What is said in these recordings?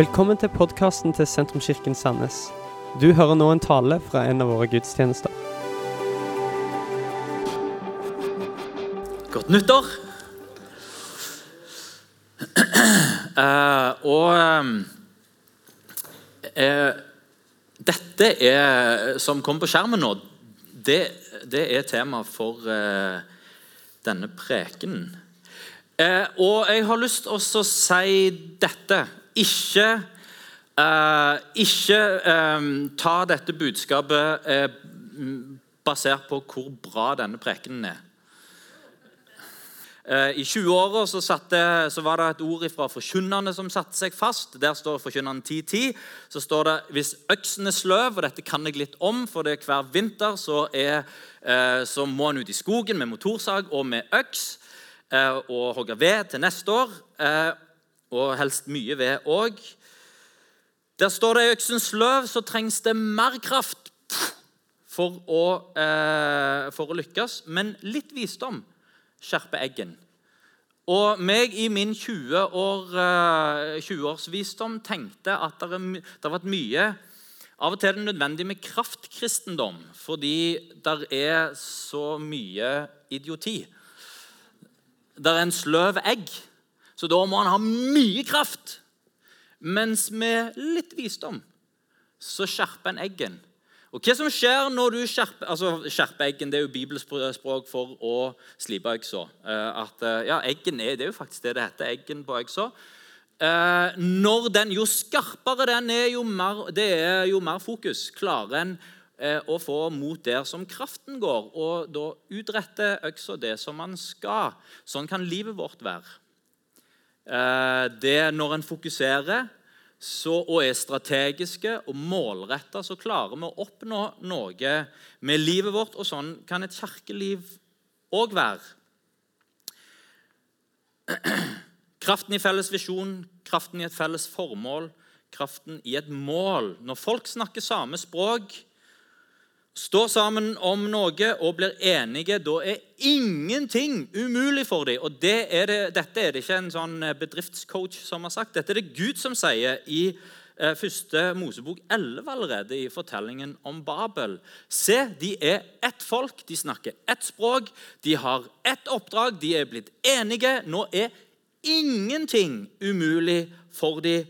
Velkommen til podkasten til Sentrumskirken Sandnes. Du hører nå en tale fra en av våre gudstjenester. Godt nyttår! Uh, og uh, dette er, som kom på skjermen nå, det, det er tema for uh, denne prekenen. Og jeg har lyst til å si dette. Ikke, eh, ikke eh, ta dette budskapet eh, basert på hvor bra denne prekenen er. I 20-åra så, så var det et ord fra forkynnerne som satte seg fast. Der står forkynnerne 10-10. Så står det hvis øksen er sløv, og dette kan jeg litt om, for det er hver vinter så, er, så må en ut i skogen med motorsag og med øks og hogge ved til neste år. Eh, Og helst mye ved òg. Der står det i øksens løv så trengs det mer kraft for å, eh, for å lykkes, men litt visdom skjerper eggen. Og meg i min 20 år, eh, 20-årsvisdom tenkte at det har vært mye Av og til er det nødvendig med kraftkristendom, fordi det er så mye idioti. Det er en sløv egg, så da må han ha mye kraft. Mens med litt visdom så skjerper en eggen. Og hva som skjer når du skjerper altså skjerper eggen? Det er jo bibelspråk for å slipe øksa. Eh, At, eh, ja, eggen er, det er jo faktisk det det heter. Eggen på øksa. Eh, når den, Jo skarpere den er, jo mer, det er jo mer fokus klarer en eh, å få mot der som kraften går. Og da utretter øksa det som man skal. Sånn kan livet vårt være. Eh, det Når en fokuserer så, og er strategiske og målretta, så klarer vi å oppnå noe med livet vårt. Og sånn kan et kirkeliv òg være. Kraften i felles visjon, kraften i et felles formål, kraften i et mål. Når folk snakker samme språk, står sammen om noe og blir enige, da er ingenting umulig for dem. Og det er det, dette er det ikke en sånn bedriftscoach som har sagt. Dette er det Gud som sier i eh, første Mosebok 11 allerede, i fortellingen om Babel. Se, de er ett folk, de snakker ett språk, de har ett oppdrag, de er blitt enige. Nå er ingenting umulig for dem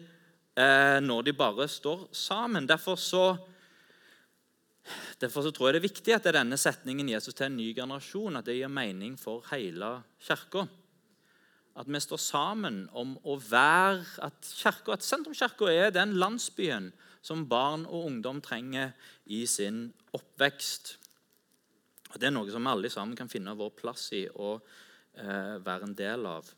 eh, når de bare står sammen. Derfor så Derfor så tror jeg det er viktig at det er denne setningen Jesus til en ny generasjon at det gir mening for hele kirka. At vi står sammen om å være At, kirka, at Sentrumskirka er den landsbyen som barn og ungdom trenger i sin oppvekst. Og Det er noe som alle sammen kan finne vår plass i og eh, være en del av.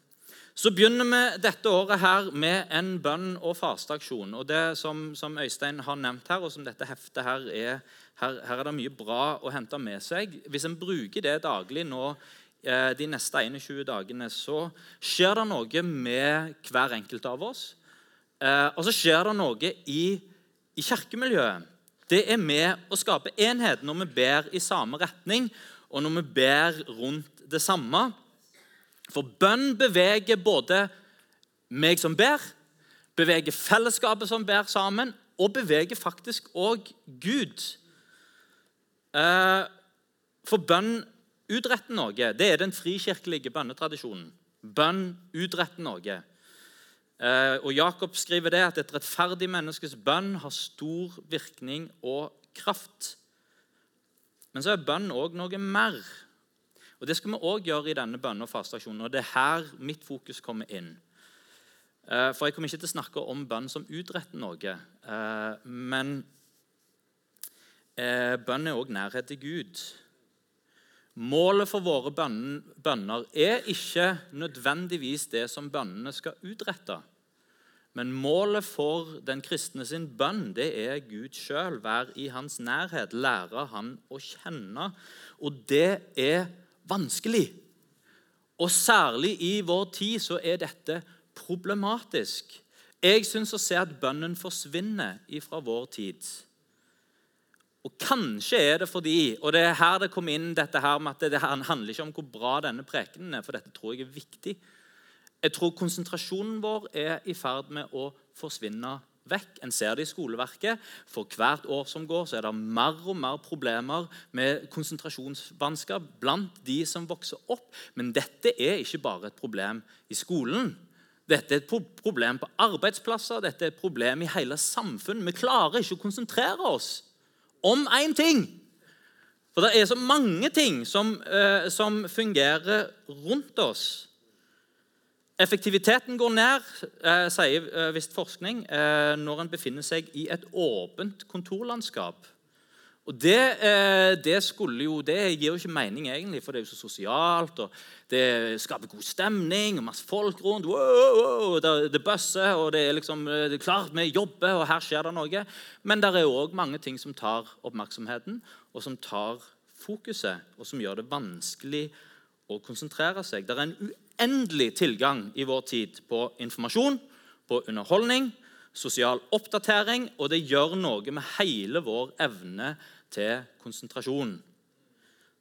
Så begynner vi dette året her med en bønn- og fasteaksjon. Og det som, som Øystein har nevnt her, og som dette heftet her er her, her er det mye bra å hente med seg. Hvis en bruker det daglig nå eh, de neste 21 dagene, så skjer det noe med hver enkelt av oss. Eh, og så skjer det noe i, i kirkemiljøet. Det er med å skape enhet når vi ber i samme retning, og når vi ber rundt det samme. For bønn beveger både meg som ber, beveger fellesskapet som ber sammen, og beveger faktisk òg Gud. Eh, For bønn utretter noe. Det er den frikirkelige bønnetradisjonen. Bønn utretter noe. Eh, Og Jakob skriver det at et rettferdig menneskes bønn har stor virkning og kraft. Men så er bønn òg noe mer. Og Det skal vi òg gjøre i denne bønne- og fasteaksjonen. Og det er her mitt fokus kommer inn. Eh, For jeg kommer ikke til å snakke om bønn som utretter noe. eh, Men eh, bønn er òg nærhet til Gud. Målet for våre bønner er ikke nødvendigvis det som bønnene skal utrette. Men målet for den kristne sin bønn det er Gud sjøl. Være i hans nærhet, lære han å kjenne. Og det er vanskelig. Og særlig i vår tid så er dette problematisk. Jeg syns å se at bønnen forsvinner ifra vår tid. Og kanskje er det fordi Og det er her det kom inn dette her med at det handler ikke om hvor bra denne prekenen er, for dette tror jeg er viktig. Jeg tror konsentrasjonen vår er i ferd med å forsvinne vekk. En ser det i skoleverket. For hvert år som går, så er det mer og mer problemer med konsentrasjonsvansker blant de som vokser opp. Men dette er ikke bare et problem i skolen. Dette er et problem på arbeidsplasser, dette er et problem i hele samfunnet. Vi klarer ikke å konsentrere oss om én ting. For det er så mange ting som, eh, som fungerer rundt oss. Effektiviteten går ned, eh, sier eh, visst forskning, eh, når en befinner seg i et åpent kontorlandskap. Og det, det, jo, det, gir jo ikke mening, egentlig, for det er jo så sosialt. og Det skaper god stemning og masse folk rundt. Wow, wow, det, det bøsser, og det er liksom, det er klart vi jobber, og her skjer det noe. Men det er òg mange ting som tar oppmerksomheten, og som tar fokuset, og som gjør det vanskelig å konsentrere seg. Det er en uendelig tilgang i vår tid på informasjon, på underholdning, sosial oppdatering, og det gjør noe med hele vår evne til konsentrasjon.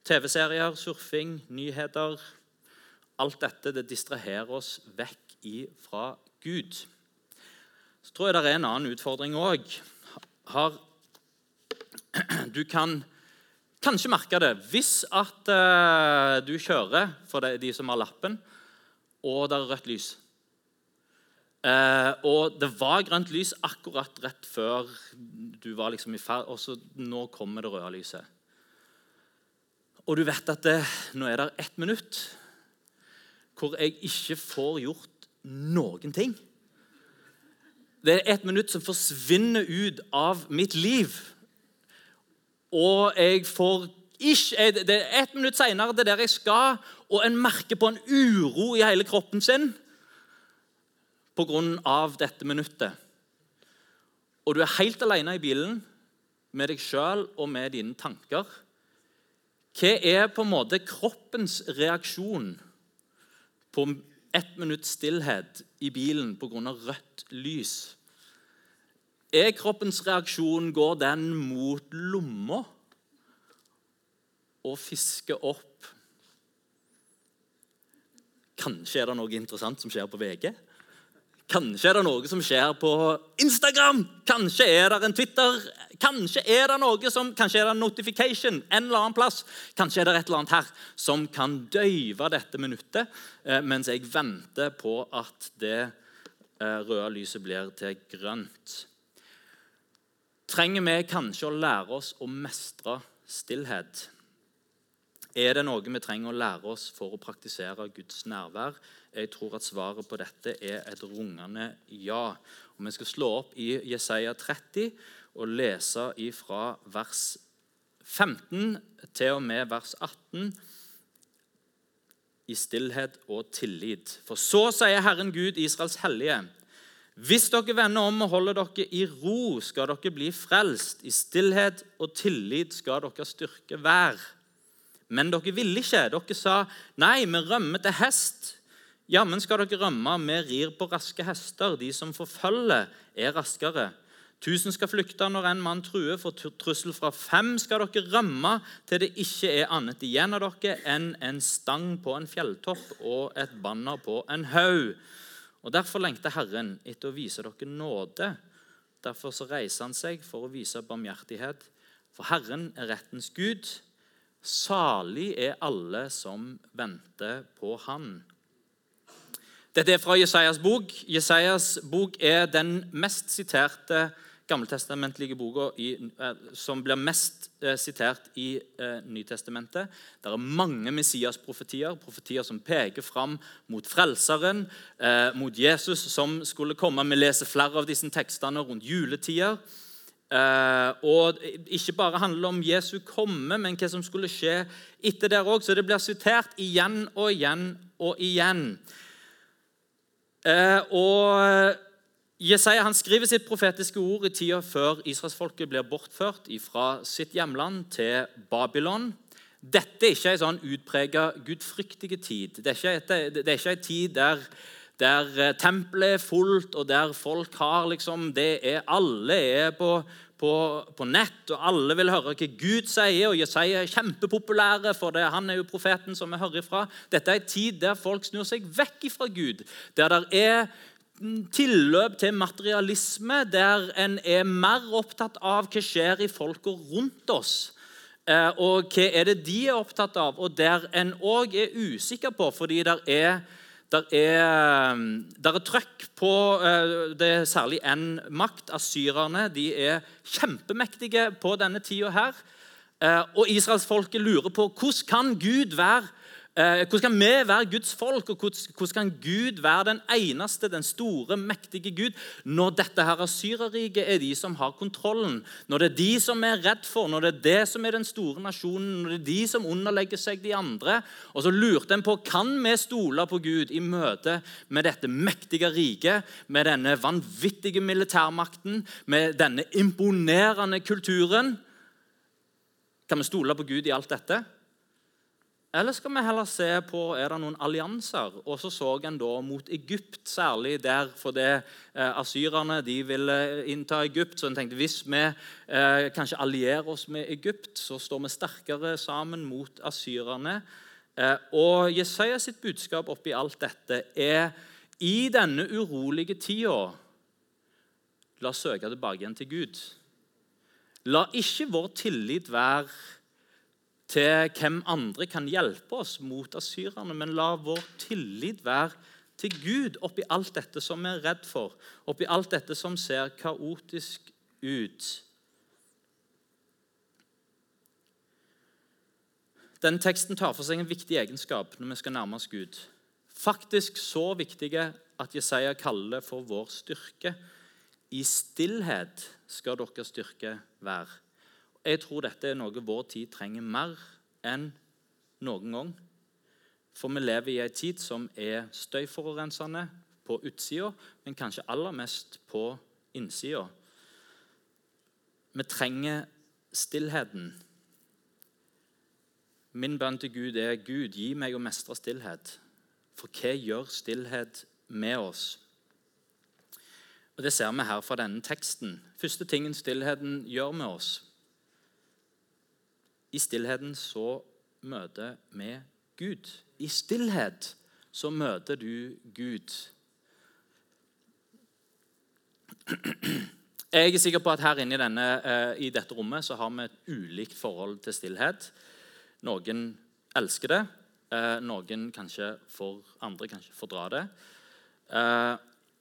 TV-serier, surfing, nyheter Alt dette det distraherer oss vekk fra Gud. Så tror jeg det er en annen utfordring òg. Du kan kanskje merke det hvis at uh, du kjører for de, de som har lappen, og det er rødt lys. Eh, og det var grønt lys akkurat rett før du var liksom i ferd Og så nå kommer det røde lyset. Og du vet at det, nå er det ett minutt hvor jeg ikke får gjort noen ting. Det er ett minutt som forsvinner ut av mitt liv. Og jeg får ikke, det er Ett minutt seinere det er der jeg skal, og en merker på en uro i hele kroppen sin pga. dette minuttet. Og du er helt alene i bilen med deg sjøl og med dine tanker. Hva er på en måte kroppens reaksjon på ett minutts stillhet i bilen pga. rødt lys? Er kroppens reaksjon går den mot lomma og fisker opp Kanskje er det noe interessant som skjer på VG? Kanskje er det noe som skjer på Instagram? Kanskje er det en Twitter? Kanskje er det noe som, kanskje er det en notification en eller annen plass? Kanskje er det et eller annet her som kan døyve dette minuttet eh, mens jeg venter på at det eh, røde lyset blir til grønt trenger vi kanskje å lære oss å mestre stillhet. Er det noe vi trenger å lære oss for å praktisere Guds nærvær? Jeg tror at svaret på dette er et rungende ja. Og Vi skal slå opp i Jesaja 30 og lese fra vers 15 til og med vers 18 i stillhet og tillit. For så sier Herren Gud, Israels hellige, hvis dere vender om og holder dere i ro, skal dere bli frelst. I stillhet og tillit skal dere styrke hver. Men dere ville ikke. Dere sa, 'Nei, vi rømmer til hest.' Jammen skal dere rømme, vi rir på raske hester. De som forfølger, er raskere. Tusen skal flykte når en mann truer, for trussel fra fem skal dere rømme til det ikke er annet igjen av dere enn en stang på en fjelltopp og et banner på en haug. Og Derfor lengter Herren etter å vise dere nåde. Derfor så reiser han seg for å vise barmhjertighet. For Herren er rettens Gud. Salig er alle som venter på Han. Dette er fra Jesajas bok. Jesajas bok er den mest siterte gammeltestamentlige boka eh, som blir mest eh, sitert i eh, Nytestamentet. Det er mange Messias-profetier, profetier som peker fram mot Frelseren, eh, mot Jesus som skulle komme. Vi leser flere av disse tekstene rundt juletider. Eh, og ikke bare handler om Jesu komme, men hva som skulle skje etter der òg. Så det blir sitert igjen og igjen og igjen. Eh, og Jesaja han skriver sitt profetiske ord i tida før israelsfolket blir bortført fra sitt hjemland til Babylon. Dette er ikke en sånn utprega gudfryktige tid. Det er ikke en tid der, der eh, tempelet er fullt, og der folk har liksom det er, Alle er på, på, på, nett, og alle vil høre hva Gud sier. og Jesaja er kjempepopulære, for det, han er jo profeten som vi hører ifra. Dette er en tid der folk snur seg vekk fra Gud, der det er tilløp til materialisme, der en er mer opptatt av hva skjer i folka rundt oss. Eh, og hva er det de er opptatt av, og der en òg er usikker på, fordi der er der er, der er trøkk på eh, det er særlig én makt. Asyrerne de er kjempemektige på denne tida her. Eh, og israelsfolket lurer på hvordan kan Gud være hvordan kan vi være Guds folk, og hvordan kan Gud være den eneste, den store, mektige Gud, når dette her Asyreriket er de som har kontrollen, når det er de som er redd for, når det er det som er den store nasjonen, når det er de som underlegger seg de andre? Og så lurte en på kan vi stole på Gud i møte med dette mektige riket, med denne vanvittige militærmakten, med denne imponerende kulturen. Kan vi stole på Gud i alt dette? Eller skal vi heller se på er det noen allianser? Og så så en da mot Egypt, særlig der fordi eh, asyrerne de ville innta Egypt. Så en tenkte hvis vi eh, kanskje allierer oss med Egypt, så står vi sterkere sammen mot asyrerne. Eh, og Jesaja sitt budskap oppi alt dette er i denne urolige tida La oss søke tilbake igjen til Gud. La ikke vår tillit være til hvem andre kan hjelpe oss mot asyrerne, men la vår tillit være til Gud oppi alt dette som vi er redd for, oppi alt dette som ser kaotisk ut. Den teksten tar for seg en viktig egenskap når vi skal nærme oss Gud. Faktisk så viktige at Jesaja kaller det for vår styrke. I stillhet skal deres styrke være. Jeg tror dette er noe vår tid trenger mer enn noen gang. For vi lever i en tid som er støyforurensende på utsida, men kanskje aller mest på innsida. Vi trenger stillheten. Min bønn til Gud er Gud, gi meg å mestre stillhet. For hva gjør stillhet med oss? Og Det ser vi her fra denne teksten. Første tingen stillheten gjør med oss, i stillheten så møter vi Gud. I stillhet så møter du Gud. Jeg er sikker på at her inne i, denne, eh, i dette rommet så har vi et ulikt forhold til stillhet. Noen elsker det, eh, noen kanskje for andre kanskje fordrar det.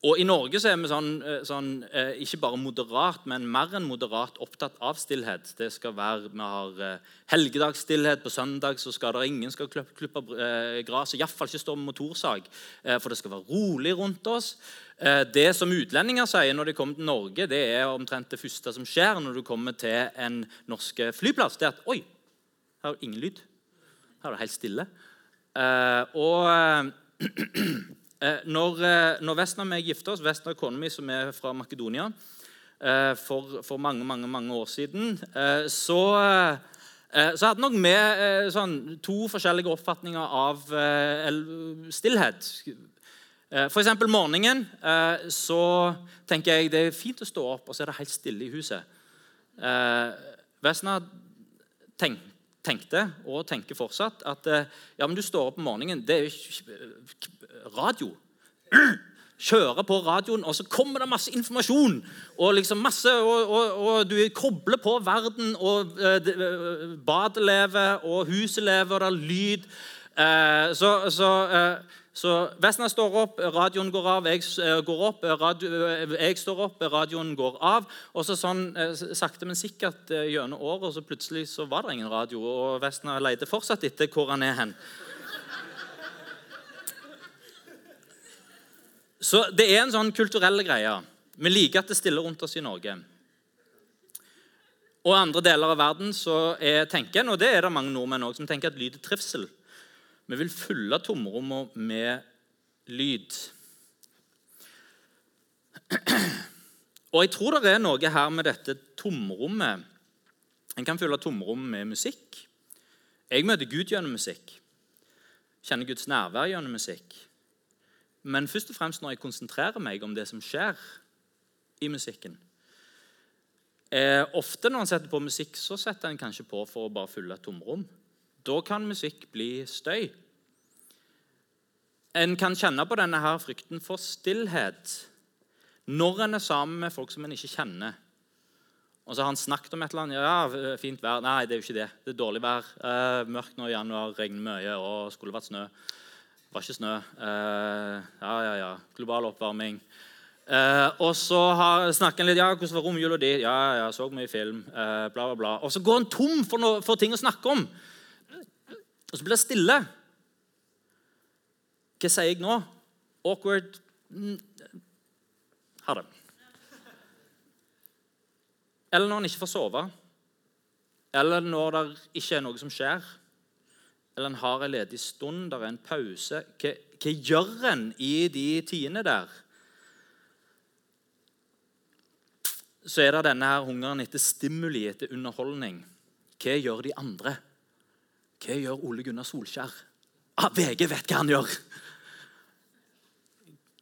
Eh, og I Norge så er vi sånn, eh, sånn, eh, ikke bare moderat, men mer enn moderat opptatt av stillhet. Det skal være, Vi har eh, helgedagsstillhet. På søndag så skal det ingen skal klippe, klippe gresset. Iallfall ikke stå med motorsag, for det skal være rolig rundt oss. Det som utlendinger sier når de kommer til Norge, det er omtrent det første som skjer når du kommer til en norsk flyplass. Det er at Oi, her er det ingen lyd. Her er det helt stille. Og Eh, når, eh, når Vesna og jeg gifta oss, Vesna kona mi som er fra Makedonia, eh, for, for, mange mange, mange år siden, så, så hadde nok vi sånn, to forskjellige oppfatninger av stillhet. For eksempel morgenen så tenker jeg det er fint å stå opp, og så er det helt stille i huset. Vesna tenk, tenkte, og tenker fortsatt, at ja, men du står opp om morgenen. Det er jo radio. Kjører på radioen, og så kommer det masse informasjon. Og liksom masse, og, og, og du kobler på verden, og uh, badet lever, og huset lever, og det er lyd. Uh, så, så, uh, så Vesna står opp, radioen går av, jeg går opp, radio, jeg står opp, radioen går av. Og så sånn sakte, men sikkert gjennom året, så plutselig så var det ingen radio. Og Vesna leter fortsatt etter hvor han er hen. Så det er en sånn kulturell greie. Vi liker at det stiller rundt oss i Norge. Og andre deler av verden så er tenker og det er det mange nordmenn også, som tenker at lyd er trivsel. Vi vil fylle tomrommet med lyd. Og jeg tror det er noe her med dette tomrommet. En kan fylle tomrommet med musikk. Jeg møter Gud gjennom musikk. Kjenner Guds nærvær gjennom musikk. Men først og fremst når jeg konsentrerer meg om det som skjer i musikken. Eh, ofte når en setter på musikk, så setter en kanskje på for å bare fylle et tomrom. Da kan musikk bli støy. En kan kjenne på denne her frykten for stillhet når en er sammen med folk som en ikke kjenner. Og så har han snakket om et eller annet. Ja, fint vær. Nei, det er jo ikke det. Det er dårlig vær. Eh, mørkt nå i januar, regner mye, og skulle vært snø. Det var ikke snø. Eh, ja, ja, ja. Global oppvarming. Eh, og så snakker han litt ja, hvordan var romjula di. Ja, ja, så mye film. Eh, bla, bla, bla. Og så går han tom for, noe, for ting å snakke om. Og så blir det stille. Hva sier jeg nå? Awkward mm, Ha det. Eller når han ikke får sove. Eller når det ikke er noe som skjer. Eller en har en ledig stund, der er en pause. Hva, hva gjør en i de tidene der? så er det denne her hungeren etter stimuli, etter underholdning. Hva gjør de andre? Hva gjør Ole Gunnar Solskjær? Ah, VG vet hva han gjør!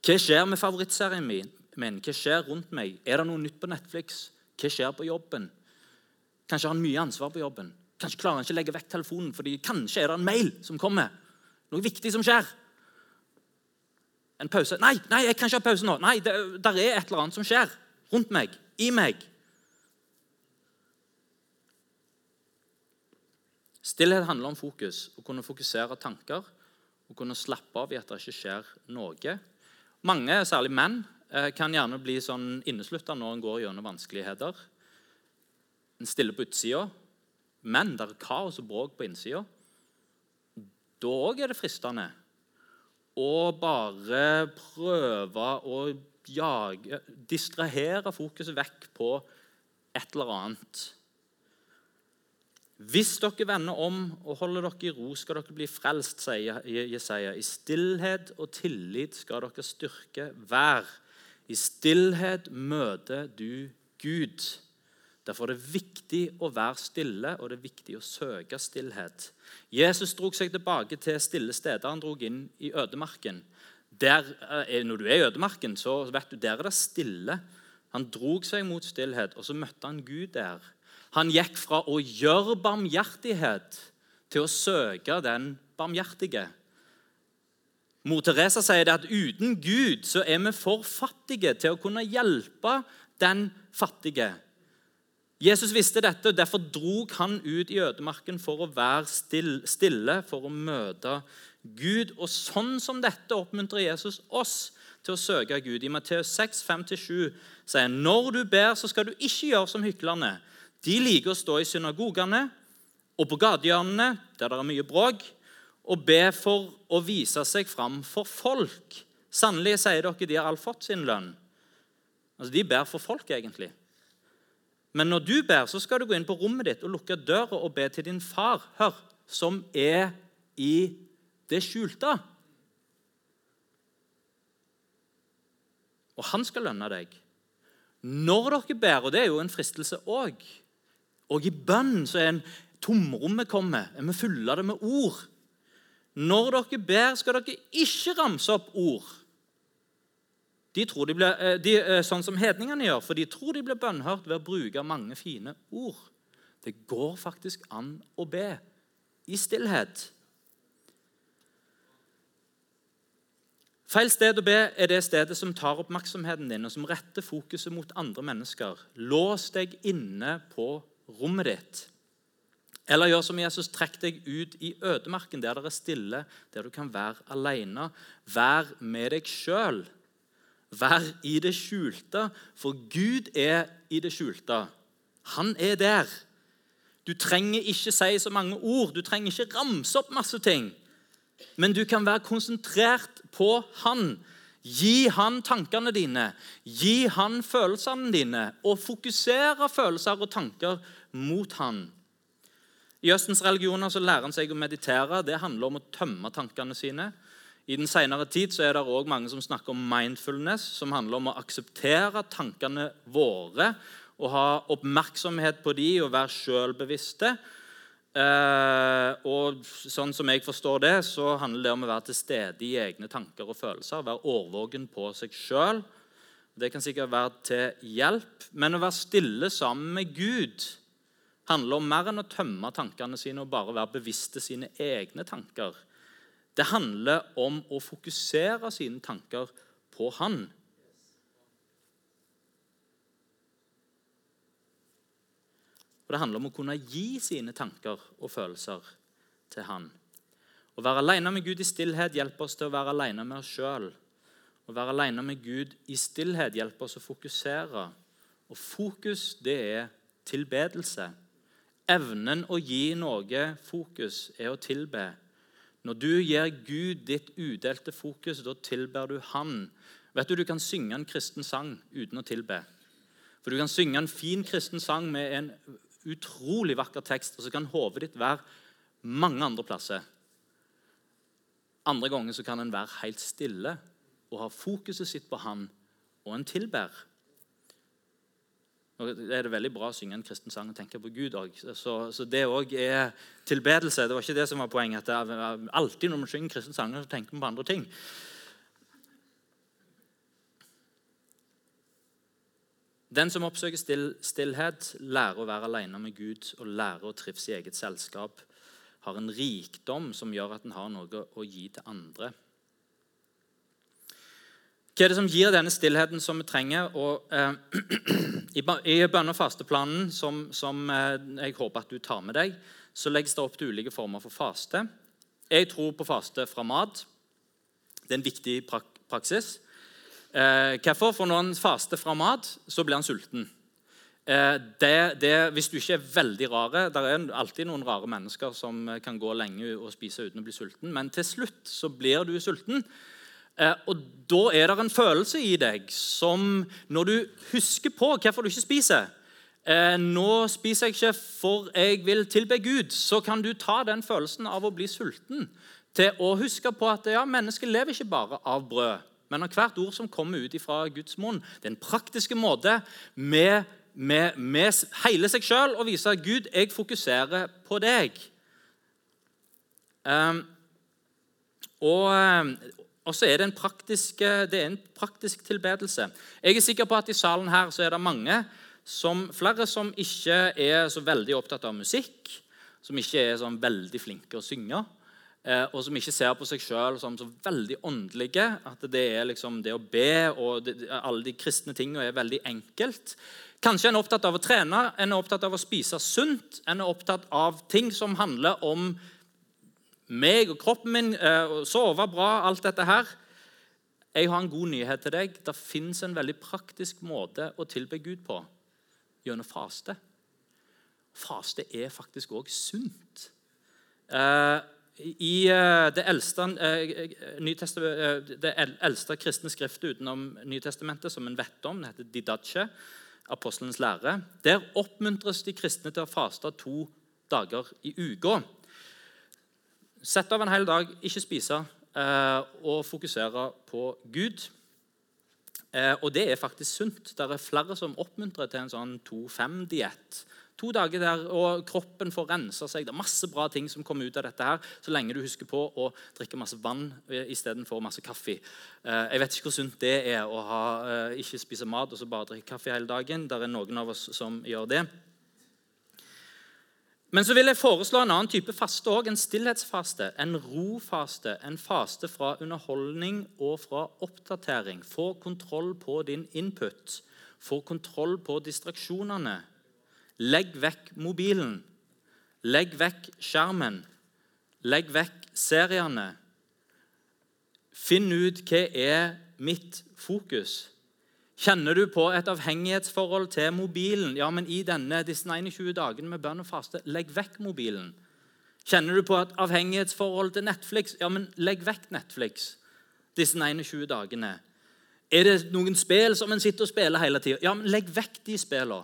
Hva skjer med favorittserien min? Hva skjer rundt meg? Er det noe nytt på Netflix? Hva skjer på jobben? Kanskje har han mye ansvar på jobben. Kanskje klarer han ikke å legge vekk telefonen, fordi kanskje er det en mail som kommer. Noe viktig som skjer. En pause. Nei, nei, jeg kan ikke ha pause nå. Nei, det der er et eller annet som skjer rundt meg i meg. Stillhet handler om fokus. Å kunne fokusere tanker og kunne slappe av i at det ikke skjer noe. Mange, særlig menn, eh, kan gjerne bli sånn inneslutta når en går gjennom vanskeligheter. En stiller på utsida, men det er kaos og bråk på innsida. Da òg er det fristende å bare prøve å jage, distrahere fokuset vekk på et eller annet. Hvis dere vender om og holder dere i ro, skal dere bli frelst, sier Jesaja. I stillhet og tillit skal dere styrke hver. I stillhet møter du Gud. Derfor er det viktig å være stille, og det er viktig å søke stillhet. Jesus drog seg tilbake til stille steder. Han drog inn i ødemarken der, eh, når du er i ødemarken, så vet du, der er det stille. Han drog seg mot stillhet, og så møtte han Gud der. Han gikk fra å gjøre barmhjertighet til å søke den barmhjertige. Mor Teresa sier det at uten Gud så er vi for fattige til å kunne hjelpe den fattige. Jesus visste dette, og derfor drog han ut i ødemarken for å være stille, for å møte Gud. Og sånn som dette oppmuntrer Jesus oss til å søke Gud. I Matteus 6, 5-7 sier han når du ber, så skal du ikke gjøre som hyklerne. De liker å stå i synagogene og på gatehjørnene, der det er mye bråk, og be for å vise seg fram for folk. Sannelig sier dere de har alt fått sin lønn. Altså, De ber for folk, egentlig. Men når du ber, så skal du gå inn på rommet ditt og lukke døra og be til din far, hør, som er i det skjulte. Og han skal lønne deg. Når dere ber, og det er jo en fristelse òg Og i bønn så er en tomrommet kommer. Er vi fylle det med ord? Når dere ber, skal dere ikke ramse opp ord. De tror de blir, eh, de, eh, sånn som hedningene gjør, for de tror de blir bønnhørt ved å bruke mange fine ord. Det går faktisk an å be i stillhet. Feil sted å be er det stedet som tar oppmerksomheten din og som retter fokuset mot andre mennesker. Lås deg inne på rommet ditt. Eller gjør som Jesus, trekk deg ut i ødemarken, der det er stille, der du kan være alene. Vær med deg sjøl. Vær i det skjulte, for Gud er i det skjulte. Han er der. Du trenger ikke si så mange ord, du trenger ikke ramse opp masse ting. Men du kan være konsentrert på Han. Gi han tankene dine, gi han følelsene dine, og fokusere følelser og tanker mot han. I Østens religioner så lærer han seg å meditere. Det handler om å tømme tankene sine. I den senere tid så er det også mange som snakker om mindfulness, som handler om å akseptere tankene våre og ha oppmerksomhet på de og være sjølbevisste. Eh, og sånn som jeg forstår det, så handler det om å være til stede i egne tanker og følelser. Være årvåken på seg sjøl. Det kan sikkert være til hjelp. Men å være stille sammen med Gud handler om mer enn å tømme tankene sine og bare være bevisste sine egne tanker. Det handler om å fokusere sine tanker på Han. Og det handler om å kunne gi sine tanker og følelser til Han. Å være alene med Gud i stillhet hjelper oss til å være alene med oss sjøl. Å være alene med Gud i stillhet hjelper oss å fokusere. Og fokus, det er tilbedelse. Evnen å gi noe fokus er å tilbe. Når du gir Gud ditt udelte fokus, da tilber du Han. Vet Du du kan synge en kristen sang uten å tilbe. For Du kan synge en fin kristen sang med en utrolig vakker tekst, og så kan hodet ditt være mange andre plasser. Andre ganger så kan en være helt stille og ha fokuset sitt på Han, og en tilber. Det er det veldig bra å synge en kristen sang og tenke på Gud òg. Så, så, det òg er tilbedelse. Det var ikke det som var poenget. at det Alltid når vi synger kristen sanger, så tenker vi på andre ting. Den som oppsøker still, stillhet, lærer å være alene med Gud og lærer å trives i eget selskap, har en rikdom som gjør at en har noe å gi til andre. Hva er det som gir denne stillheten som vi trenger? Og, eh, I, bønne- og fasteplanen, som, som eh, jeg håper at du tar med deg, så legges det opp til ulike former for faste. Jeg tror på faste fra mat. Det er en viktig prak praksis. Eh, hvorfor? For når han faster fra mat, så blir han sulten. Eh, det, det, hvis du ikke er veldig rare Det er alltid noen rare mennesker som eh, kan gå lenge og spise uten å bli sulten, men til slutt så blir du sulten. Eh, og da er det en følelse i deg som Når du husker på hvorfor du ikke spiser eh, Nå spiser jeg ikke for jeg vil tilbe Gud. Så kan du ta den følelsen av å bli sulten til å huske på at ja, mennesket lever ikke bare av brød men av hvert ord som kommer ut fra Guds munn. Det er en praktisk måte med, med, med hele seg sjøl å vise at Gud, jeg fokuserer på deg. Um, og, ehm, og, så er det en, praktisk, det er en praktisk tilbedelse. Jeg er sikker på at i salen her så er det mange som, flere som ikke er så veldig opptatt av musikk, som ikke er sånn veldig flinke å synge. Eh, og som ikke ser på seg sjøl som så veldig åndelige. At det er liksom det å be og det, alle de kristne tingene er veldig enkelt. Kanskje en er opptatt av å trene, en er opptatt av å spise sunt. En er opptatt av ting som handler om meg og kroppen min, eh, sove bra, alt dette her. Jeg har en god nyhet til deg. Det fins en veldig praktisk måte å tilbe Gud på gjennom faste. Faste er faktisk òg sunt. Eh, i eh, det eldste, det eldste kristne skriftet utenom Nytestamentet som en vet om, det heter Didache, apostelens lære, der oppmuntres de kristne til å faste to dager i uka. Sette av en hel dag, ikke spise, og fokusere på Gud. Og det er faktisk sunt. Det er flere som oppmuntrer til en sånn 2-5-diett To dager der, og kroppen får rensa seg. Det er masse bra ting som kommer ut av dette her, så lenge du husker på å drikke masse vann istedenfor masse kaffe. Eh, jeg vet ikke hvor sunt det er å ha, eh, ikke spise mat og så bare drikke kaffe hele dagen. Det er noen av oss som gjør det. Men så vil jeg foreslå en annen type faste òg. En stillhetsfaste, en rofaste. En faste fra underholdning og fra oppdatering. Få kontroll på din input. Få kontroll på distraksjonene. Legg vekk mobilen. Legg vekk skjermen. Legg vekk seriene. Finn ut hva er mitt fokus. Kjenner du på et avhengighetsforhold til mobilen? Ja, men i denne, disse 21 dagene med bønn og faste, legg vekk mobilen. Kjenner du på et avhengighetsforhold til Netflix? Ja, men legg vekk Netflix disse 21 dagene. Er det noen spill som en sitter og spiller hele tida? Ja, men legg vekk de spillene.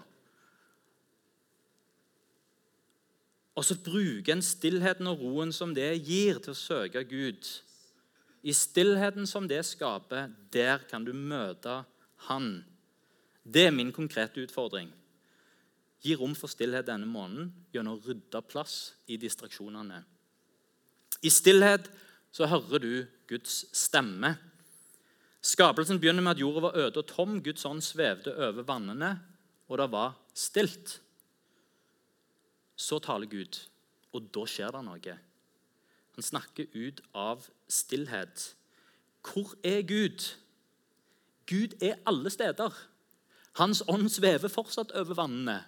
Og så bruke en stillheten og roen som det gir, til å søke Gud. I stillheten som det skaper, der kan du møte Han. Det er min konkrete utfordring. Gi rom for stillhet denne måneden gjennom å rydde plass i distraksjonene. I stillhet så hører du Guds stemme. Skapelsen begynner med at jorda var øde og tom. Guds ånd svevde over vannene, og det var stilt. Så taler Gud, og da skjer det noe. Han snakker ut av stillhet. Hvor er Gud? Gud er alle steder. Hans ånd svever fortsatt over vannene.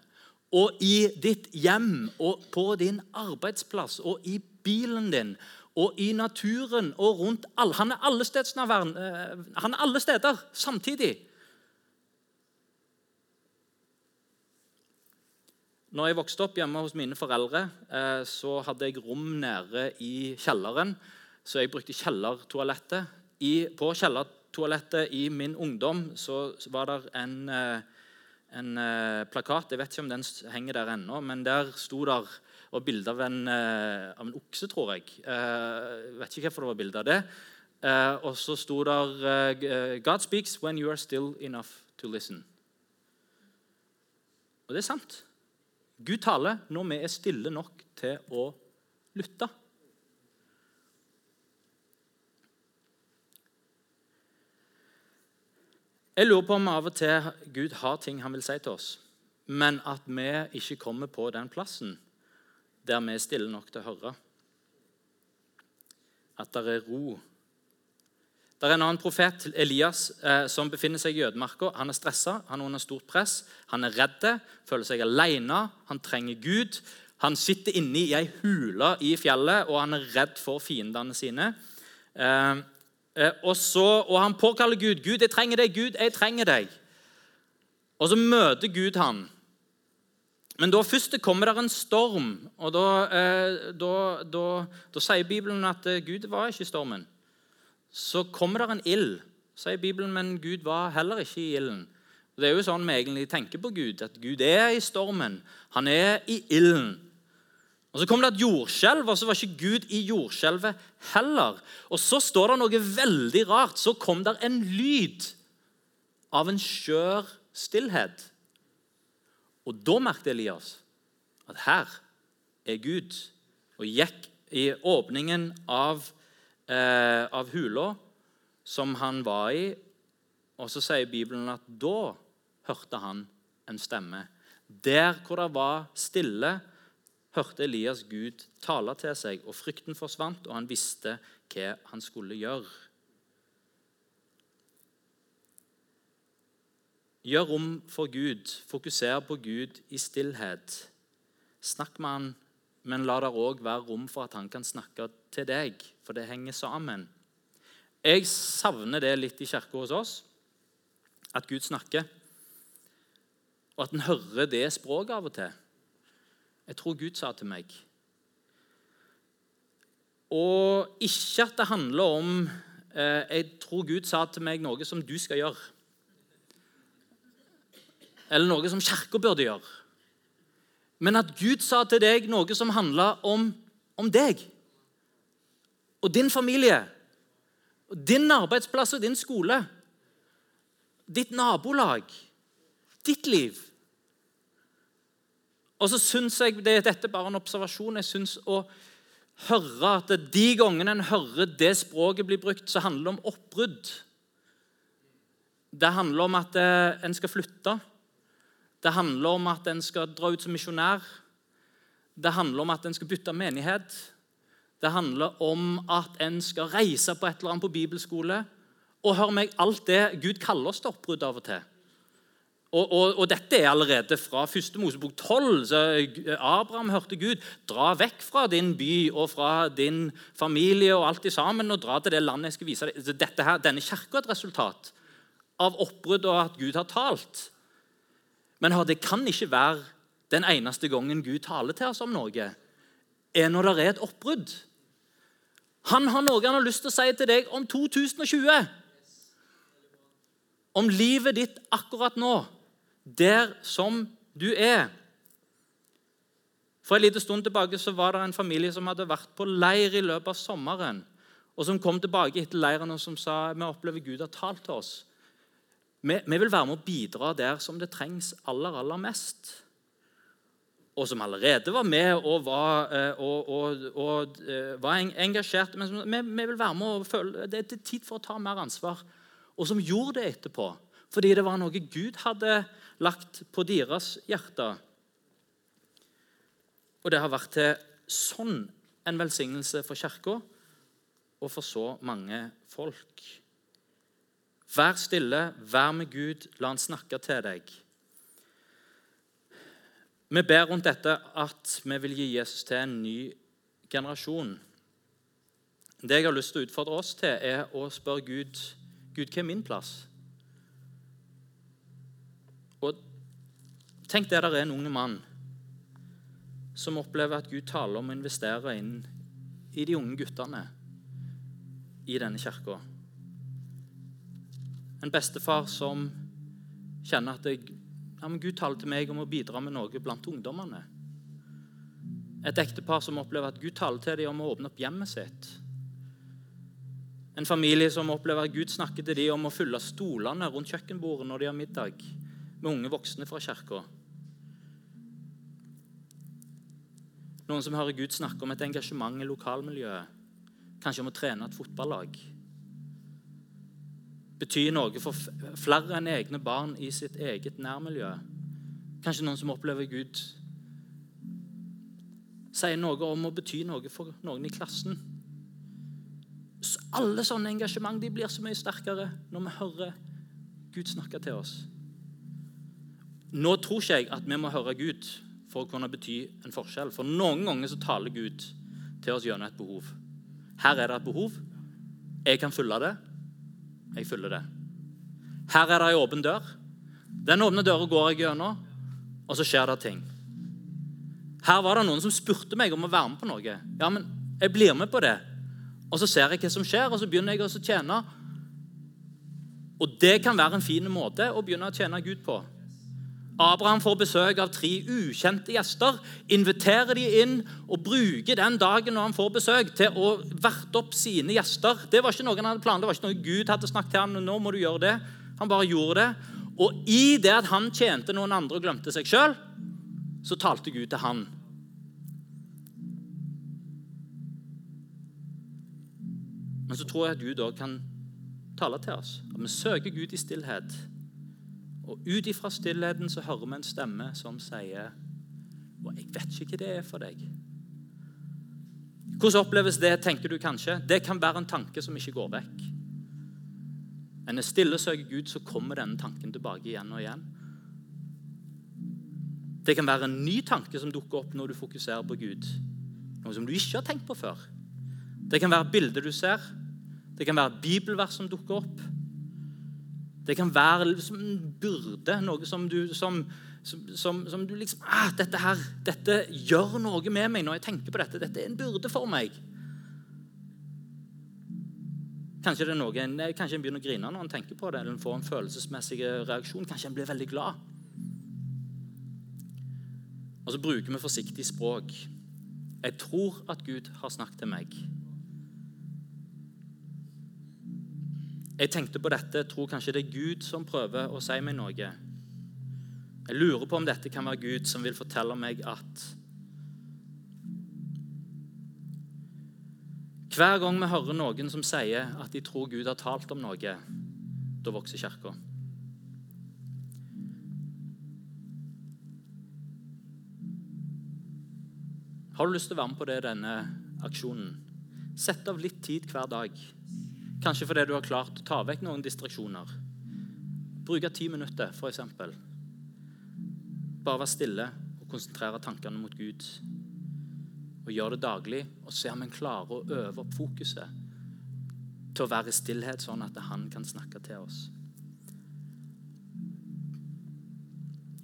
Og i ditt hjem og på din arbeidsplass og i bilen din og i naturen og rundt alle. Han er alle, han er alle steder samtidig. Når jeg vokste opp hjemme hos mine foreldre, eh, så hadde jeg rom nede i kjelleren. Så jeg brukte kjellertoalettet. på på kjellertoalettet i min ungdom så var det en, eh, en eh, plakat. Jeg vet ikke om den henger der ennå, men der sto der og bilde av, av, en okse, tror jeg. Jeg vet ikke hvorfor det var bilde av det. Og så sto der 'God speaks when you are still enough to listen'. Og det er sant. Gud taler når vi er stille nok til å lytte. Jeg lurer på om av og til Gud har ting han vil si til oss, men at vi ikke kommer på den plassen der vi er stille nok til å høre. At det er ro det er en annen profet, Elias, eh, som befinner seg i ødemarka. Han er stressa, han er under stort press, han er redd, føler seg alene, han trenger Gud. Han sitter inne i ei hule i fjellet, og han er redd for fiendene sine. Eh, og, så, og han påkaller Gud. 'Gud, jeg trenger deg. Gud, jeg trenger deg.' Og så møter Gud han. Men da først kommer det en storm, og da, eh, da, da, da sier Bibelen at eh, Gud var ikke i stormen så kommer det en ild. Sier Bibelen, men Gud var heller ikke i ilden. Det er jo sånn vi egentlig tenker på Gud, at Gud er i stormen. Han er i ilden. Og Så kom det et jordskjelv, og så var ikke Gud i jordskjelvet heller. Og Så står det noe veldig rart. Så kom det en lyd av en skjør stillhet. Og da merket Elias at her er Gud, og gikk i åpningen av eh, av hula som han var i. Og så sier Bibelen at da hørte han en stemme. Der hvor det var stille, hørte Elias Gud tale til seg, og frykten forsvant, og han visste hva han skulle gjøre. Gjør rom for Gud, fokuser på Gud i stillhet. Snakk med han men la det òg være rom for at han kan snakke til deg, for det henger sammen. Jeg savner det litt i kirka hos oss, at Gud snakker. Og at en hører det språket av og til. Jeg tror Gud sa til meg. Og ikke at det handler om eh, Jeg tror Gud sa til meg noe som du skal gjøre. Eller noe som kirka burde gjøre men at Gud sa til deg noe som handla om, om, deg og din familie. Og din arbeidsplass og din skole. Ditt nabolag. Ditt liv. Og så syns jeg det, Dette er bare en observasjon. Jeg syns å høre at de gangene en hører det språket bli brukt, så handler det om oppbrudd. Det handler om at eh, en skal flytte. Det handler om at en skal dra ut som misjonær. Det handler om at en skal bytte menighet. Det handler om at en skal reise på et eller annet på bibelskole. Og hør meg, alt det Gud kaller oss til oppbrudd av og til. Og, og, og, dette er allerede fra 1. Mosebok 12. så Abraham hørte Gud dra vekk fra din by og fra din familie og alt sammen og dra til det landet jeg skal vise deg. Dette her, denne kirka er et resultat av oppbrudd og at Gud har talt. Men det kan ikke være den eneste gangen Gud taler til oss om noe, er når det er et oppbrudd. Han har noe han har lyst til å si til deg om 2020. Om livet ditt akkurat nå, der som du er. For En liten stund tilbake så var det en familie som hadde vært på leir i løpet av sommeren, og som kom tilbake etter leiren og som sa vi opplever Gud har talt til oss. Vi, vi, vil være med å bidra der som det trengs aller, aller mest. Og som allerede var med og var, eh, og, og, og, eh, var engasjert. Men vi, vi, vil være med og føle det er tid for å ta mer ansvar. og som gjorde det etterpå. Fordi det var noe Gud hadde lagt på deres hjerter. Og det har vært til sånn en velsignelse for Kirka og for så mange folk. Vær stille, vær med Gud, la han snakke til deg. Vi ber rundt dette at vi vil gi Jesus til en ny generasjon. Det jeg har lyst til å utfordre oss til, er å spørre Gud Gud, hva er min plass? Og Tenk det der er en ung mann som opplever at Gud taler om å investere inn i de unge guttene i denne kirka. En bestefar som kjenner at jeg, ja, Gud taler til meg om å bidra med noe blant ungdommene. Et ektepar som opplever at Gud taler til dem om å åpne opp hjemmet sitt. En familie som opplever at Gud snakker til dem om å fylle stolene rundt kjøkkenbordet når de har middag med unge voksne fra kirka. Noen som hører Gud snakke om et engasjement i lokalmiljøet. Kanskje om å trene et fotballag. Betyr noe for flere enn egne barn i sitt eget nærmiljø. Kanskje noen som opplever Gud sier noe om å bety noe for noen i klassen. Alle sånne engasjement blir så mye sterkere når vi hører Gud snakke til oss. Nå tror ikke jeg at vi må høre Gud for å kunne bety en forskjell. For noen ganger så taler Gud til oss gjennom et behov. Her er det et behov. Jeg kan fylle det. Jeg fyller det. Her er det ei åpen dør. Den åpne døra går jeg gjennom, og så skjer det ting. Her var det noen som spurte meg om å være med på noe. Ja, men jeg blir med på det. Og så ser jeg hva som skjer, og så begynner jeg å tjene. Og det kan være en fin måte å begynne å tjene Gud på. Abraham får besøk av tre ukjente gjester, inviterer de inn og bruker den dagen når han får besøk, til å verte opp sine gjester. Det var ikke noe han hadde planer, det var ikke noe Gud hadde snakket til ham, nå må du gjøre det. Han bare gjorde det. Og i det at han tjente noen andre og glemte seg sjøl, så talte Gud til han. Men så tror jeg at Gud òg kan tale til oss. At vi søker Gud i stillhet. Og ut ifra stillheten så hører vi en stemme som sier Og jeg vet ikke hva det er for deg. Hvordan oppleves det, tenker du kanskje? Det kan være en tanke som ikke går vekk. En er stille og søker Gud, så kommer denne tanken tilbake igjen og igjen. Det kan være en ny tanke som dukker opp når du fokuserer på Gud. Noe som du ikke har tenkt på før. Det kan være bilder du ser. Det kan være bibelvers som dukker opp. Det kan være liksom en byrde, noe som du, som, som, som du liksom ah, dette, her, dette gjør noe med meg når jeg tenker på dette. Dette er en byrde for meg. Kanskje, det er noe, kanskje en begynner å grine når en tenker på det, eller en får en følelsesmessig reaksjon. Kanskje en blir veldig glad. Og så bruker vi forsiktig språk. Jeg tror at Gud har snakket til meg. Jeg tenkte på dette, tror kanskje det er Gud som prøver å si meg noe. Jeg lurer på om dette kan være Gud som vil fortelle meg at Hver gang vi hører noen som sier at de tror Gud har talt om noe, da vokser kirka. Har du lyst til å være med på det denne aksjonen? Sett av litt tid hver dag. Kanskje fordi du har klart å ta vekk noen distraksjoner. Bruke ti minutter, f.eks. Bare være stille og konsentrere tankene mot Gud. Og gjøre det daglig og se om en klarer å øve opp fokuset til å være i stillhet, sånn at han kan snakke til oss.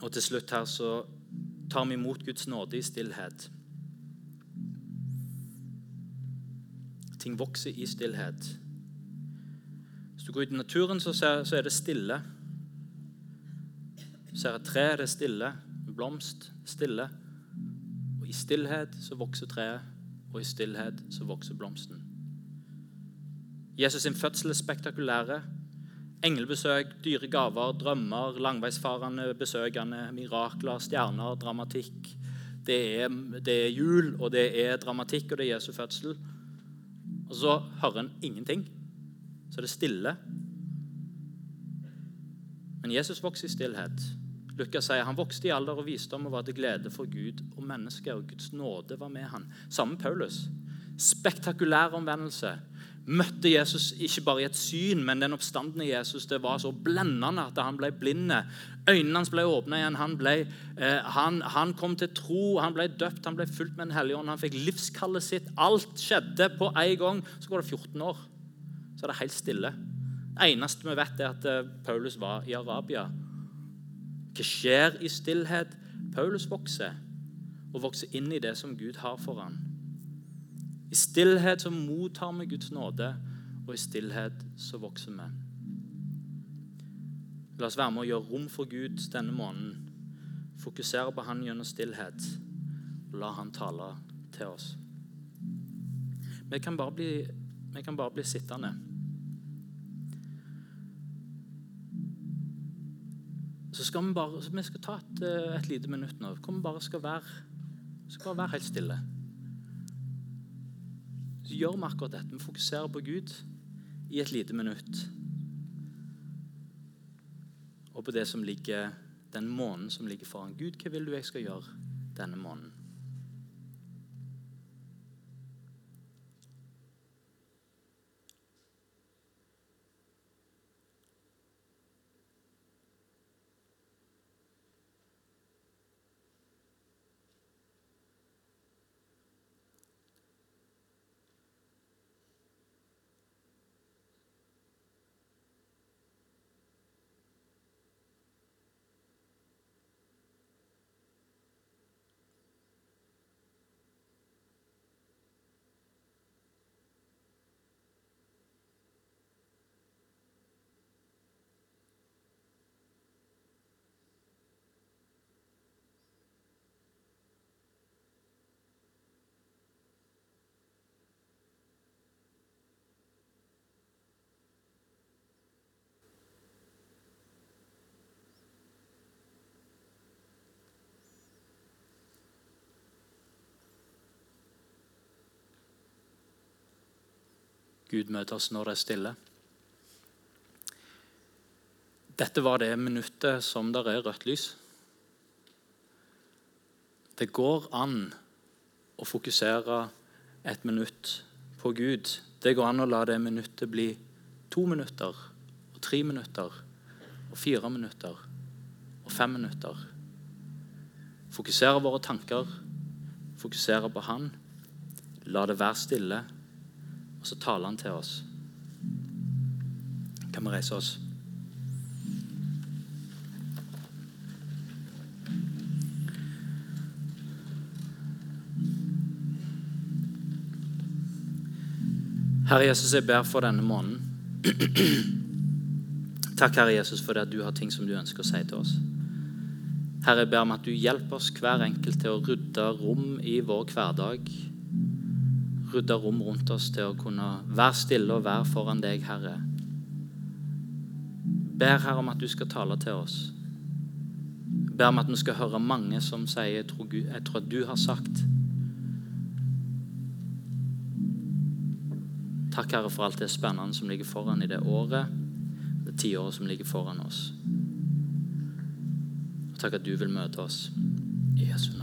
Og til slutt her så tar vi imot Guds nåde i stillhet. Ting vokser i stillhet. Hvis du går ut i naturen, så, ser, så er det stille. Du ser et tre, det er stille. En blomst, stille. Og i stillhet så vokser treet, og i stillhet så vokser blomsten. Jesus sin fødsel er spektakulære. Englebesøk, dyre gaver, drømmer, langveisfarende besøkende, mirakler, stjerner, dramatikk. Det er, det er jul, og det er dramatikk, og det er Jesu fødsel. Og så hører en ingenting så er det stille. Men Jesus vokste i stillhet. Lukas sier han vokste i alder og visdom og var til glede for Gud og mennesker. og Guds nåde var med han. Samme Paulus. Spektakulær omvendelse. Møtte Jesus ikke bare i et syn, men den oppstandende Jesus det var så blendende at han ble blind. Øynene hans ble åpna igjen. Han, ble, eh, han, han, kom til tro, han ble døpt, han ble fulgt med Den hellige ånd. Han fikk livskallet sitt. Alt skjedde på en gang. Så går det 14 år. Så er det helt stille. Det eneste vi vet, er at eh, Paulus var i Arabia. Hva skjer i stillhet? Paulus vokser, og vokser inn i det som Gud har for ham. I stillhet så mottar vi Guds nåde, og i stillhet så vokser vi. La oss være med å gjøre rom for Gud denne måneden. Fokusere på Han gjennom stillhet, la Han tale til oss. Vi kan bare bli, kan bare bli sittende. Skal vi bare vi skal ta et, eh, et lite minutt nå. Hvor vi bare skal være, skal bare være helt stille. Så gjør vi akkurat dette. Vi fokuserer på Gud i et lite minutt. Og på det som ligger, den måneden som ligger foran. Gud, hva vil du jeg skal gjøre denne måneden? Gud møter oss når det er stille. Dette var det minuttet som der er rødt lys. Det går an å fokusere et minutt på Gud. Det går an å la det minuttet bli to minutter, og tre minutter, og fire minutter, og fem minutter. Fokusere våre tanker, fokusere på Han. La det være stille og så taler han til oss. Kan vi reise oss? Herre Jesus, jeg ber for denne måneden. Takk, Herre Jesus, for at du har ting som du ønsker å si til oss. Herre, jeg ber om at du hjelper oss hver enkelt til å rydde rom i vår hverdag rydde rom rundt oss til å kunne være stille og være foran deg, Herre. Ber Herre om at du skal tale til oss. Ber om at vi skal høre mange som sier jeg tror, Gud, jeg tror at du har sagt. Takk, Herre, for alt det spennende som ligger foran i det året, det tiåret som ligger foran oss. Og takk at du vil møte oss. I Jesu navn.